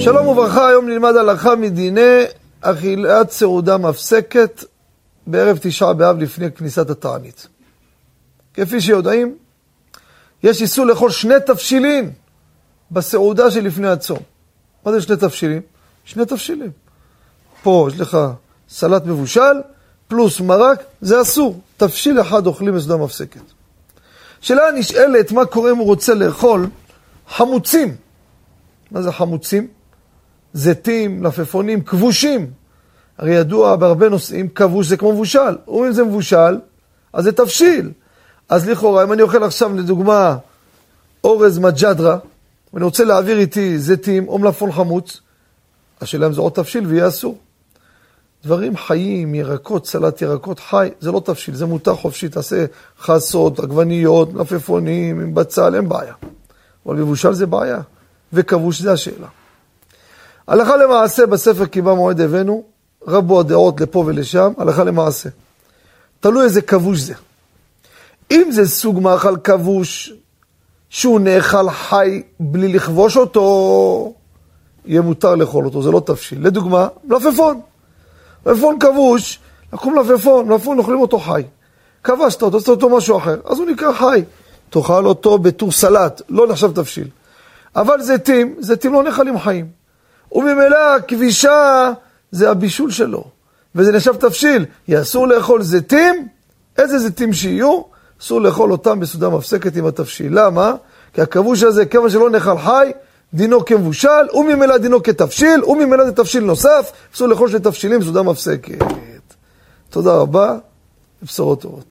שלום וברכה, היום נלמד הלכה מדיני אכילת סעודה מפסקת בערב תשעה באב לפני כניסת התענית. כפי שיודעים, יש איסור לאכול שני תבשילים בסעודה שלפני הצום. מה זה שני תבשילים? שני תבשילים. פה יש לך סלט מבושל, פלוס מרק, זה אסור. תבשיל אחד אוכלים בסעודה מפסקת. שאלה נשאלת, מה קורה אם הוא רוצה לאכול חמוצים? מה זה חמוצים? זיתים, לפפונים, כבושים. הרי ידוע בהרבה נושאים, כבוש זה כמו מבושל. אומרים זה מבושל, אז זה תבשיל. אז לכאורה, אם אני אוכל עכשיו, לדוגמה, אורז מג'דרה, ואני רוצה להעביר איתי זיתים או מלפון חמוץ, השאלה אם זה עוד תבשיל ויהיה אסור. דברים חיים, ירקות, סלט ירקות חי, זה לא תבשיל, זה מותר חופשי, תעשה חסות, עגבניות, מלפפונים, עם בצל, אין בעיה. אבל מבושל זה בעיה, וכבוש זה השאלה. הלכה למעשה בספר קיבה מועד הבאנו, רבו הדעות לפה ולשם, הלכה למעשה. תלוי איזה כבוש זה. אם זה סוג מאכל כבוש, שהוא נאכל חי בלי לכבוש אותו, יהיה מותר לאכול אותו, זה לא תבשיל. לדוגמה, מלפפון. מלפפון כבוש, לקחו מלפפון, מלפפון אוכלים אותו חי. כבשת אותו, עשית אותו משהו אחר, אז הוא נקרא חי. תאכל אותו בתור סלט, לא נחשב תבשיל. אבל זיתים, זיתים לא נאכלים חיים. וממילא כבישה זה הבישול שלו, וזה נחשב תבשיל. יהיה אסור לאכול זיתים, איזה זיתים שיהיו, אסור לאכול אותם בסעודה מפסקת עם התבשיל. למה? כי הכבוש הזה, כיוון שלא נאכל חי, דינו כמבושל, וממילא דינו כתבשיל, וממילא זה תבשיל נוסף, אסור לאכול שני תבשילים בסעודה מפסקת. תודה רבה, ובשורות טובות.